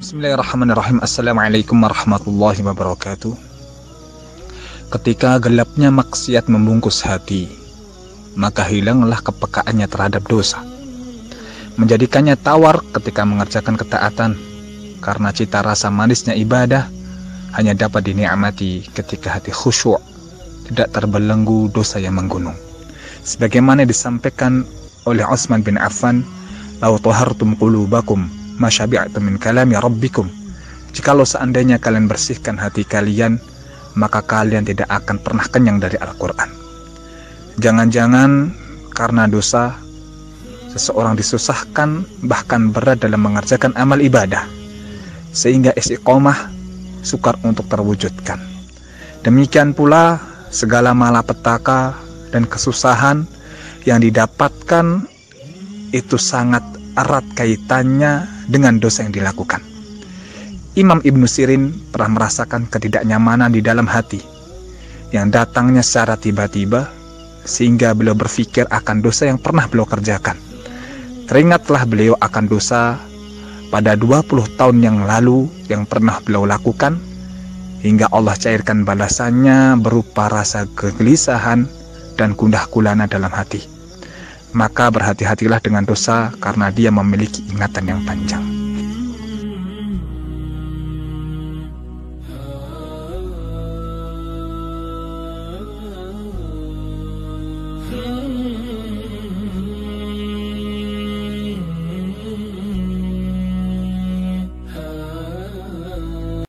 Bismillahirrahmanirrahim. Assalamualaikum warahmatullahi wabarakatuh. Ketika gelapnya maksiat membungkus hati Maka hilanglah kepekaannya terhadap dosa. Menjadikannya tawar ketika mengerjakan ketaatan Karena cita rasa manisnya ibadah Hanya dapat dinikmati ketika hati khusyuk Tidak terbelenggu dosa yang menggunung. Sebagaimana disampaikan oleh Utsman bin Affan Lau tahartum qulubakum masyabi'tum min kalami rabbikum. Jikalau seandainya kalian bersihkan hati kalian, maka kalian tidak akan pernah kenyang dari Al-Quran. Jangan-jangan karena dosa, seseorang disusahkan bahkan berat dalam mengerjakan amal ibadah, sehingga istiqomah sukar untuk terwujudkan. Demikian pula segala malapetaka dan kesusahan yang didapatkan itu sangat erat kaitannya dengan dosa yang dilakukan. Imam Ibnu Sirin pernah merasakan ketidaknyamanan di dalam hati yang datangnya secara tiba-tiba sehingga beliau berpikir akan dosa yang pernah beliau kerjakan. Teringatlah beliau akan dosa pada 20 tahun yang lalu yang pernah beliau lakukan hingga Allah cairkan balasannya berupa rasa kegelisahan dan gundah gulana dalam hati maka berhati-hatilah dengan dosa karena dia memiliki ingatan yang panjang.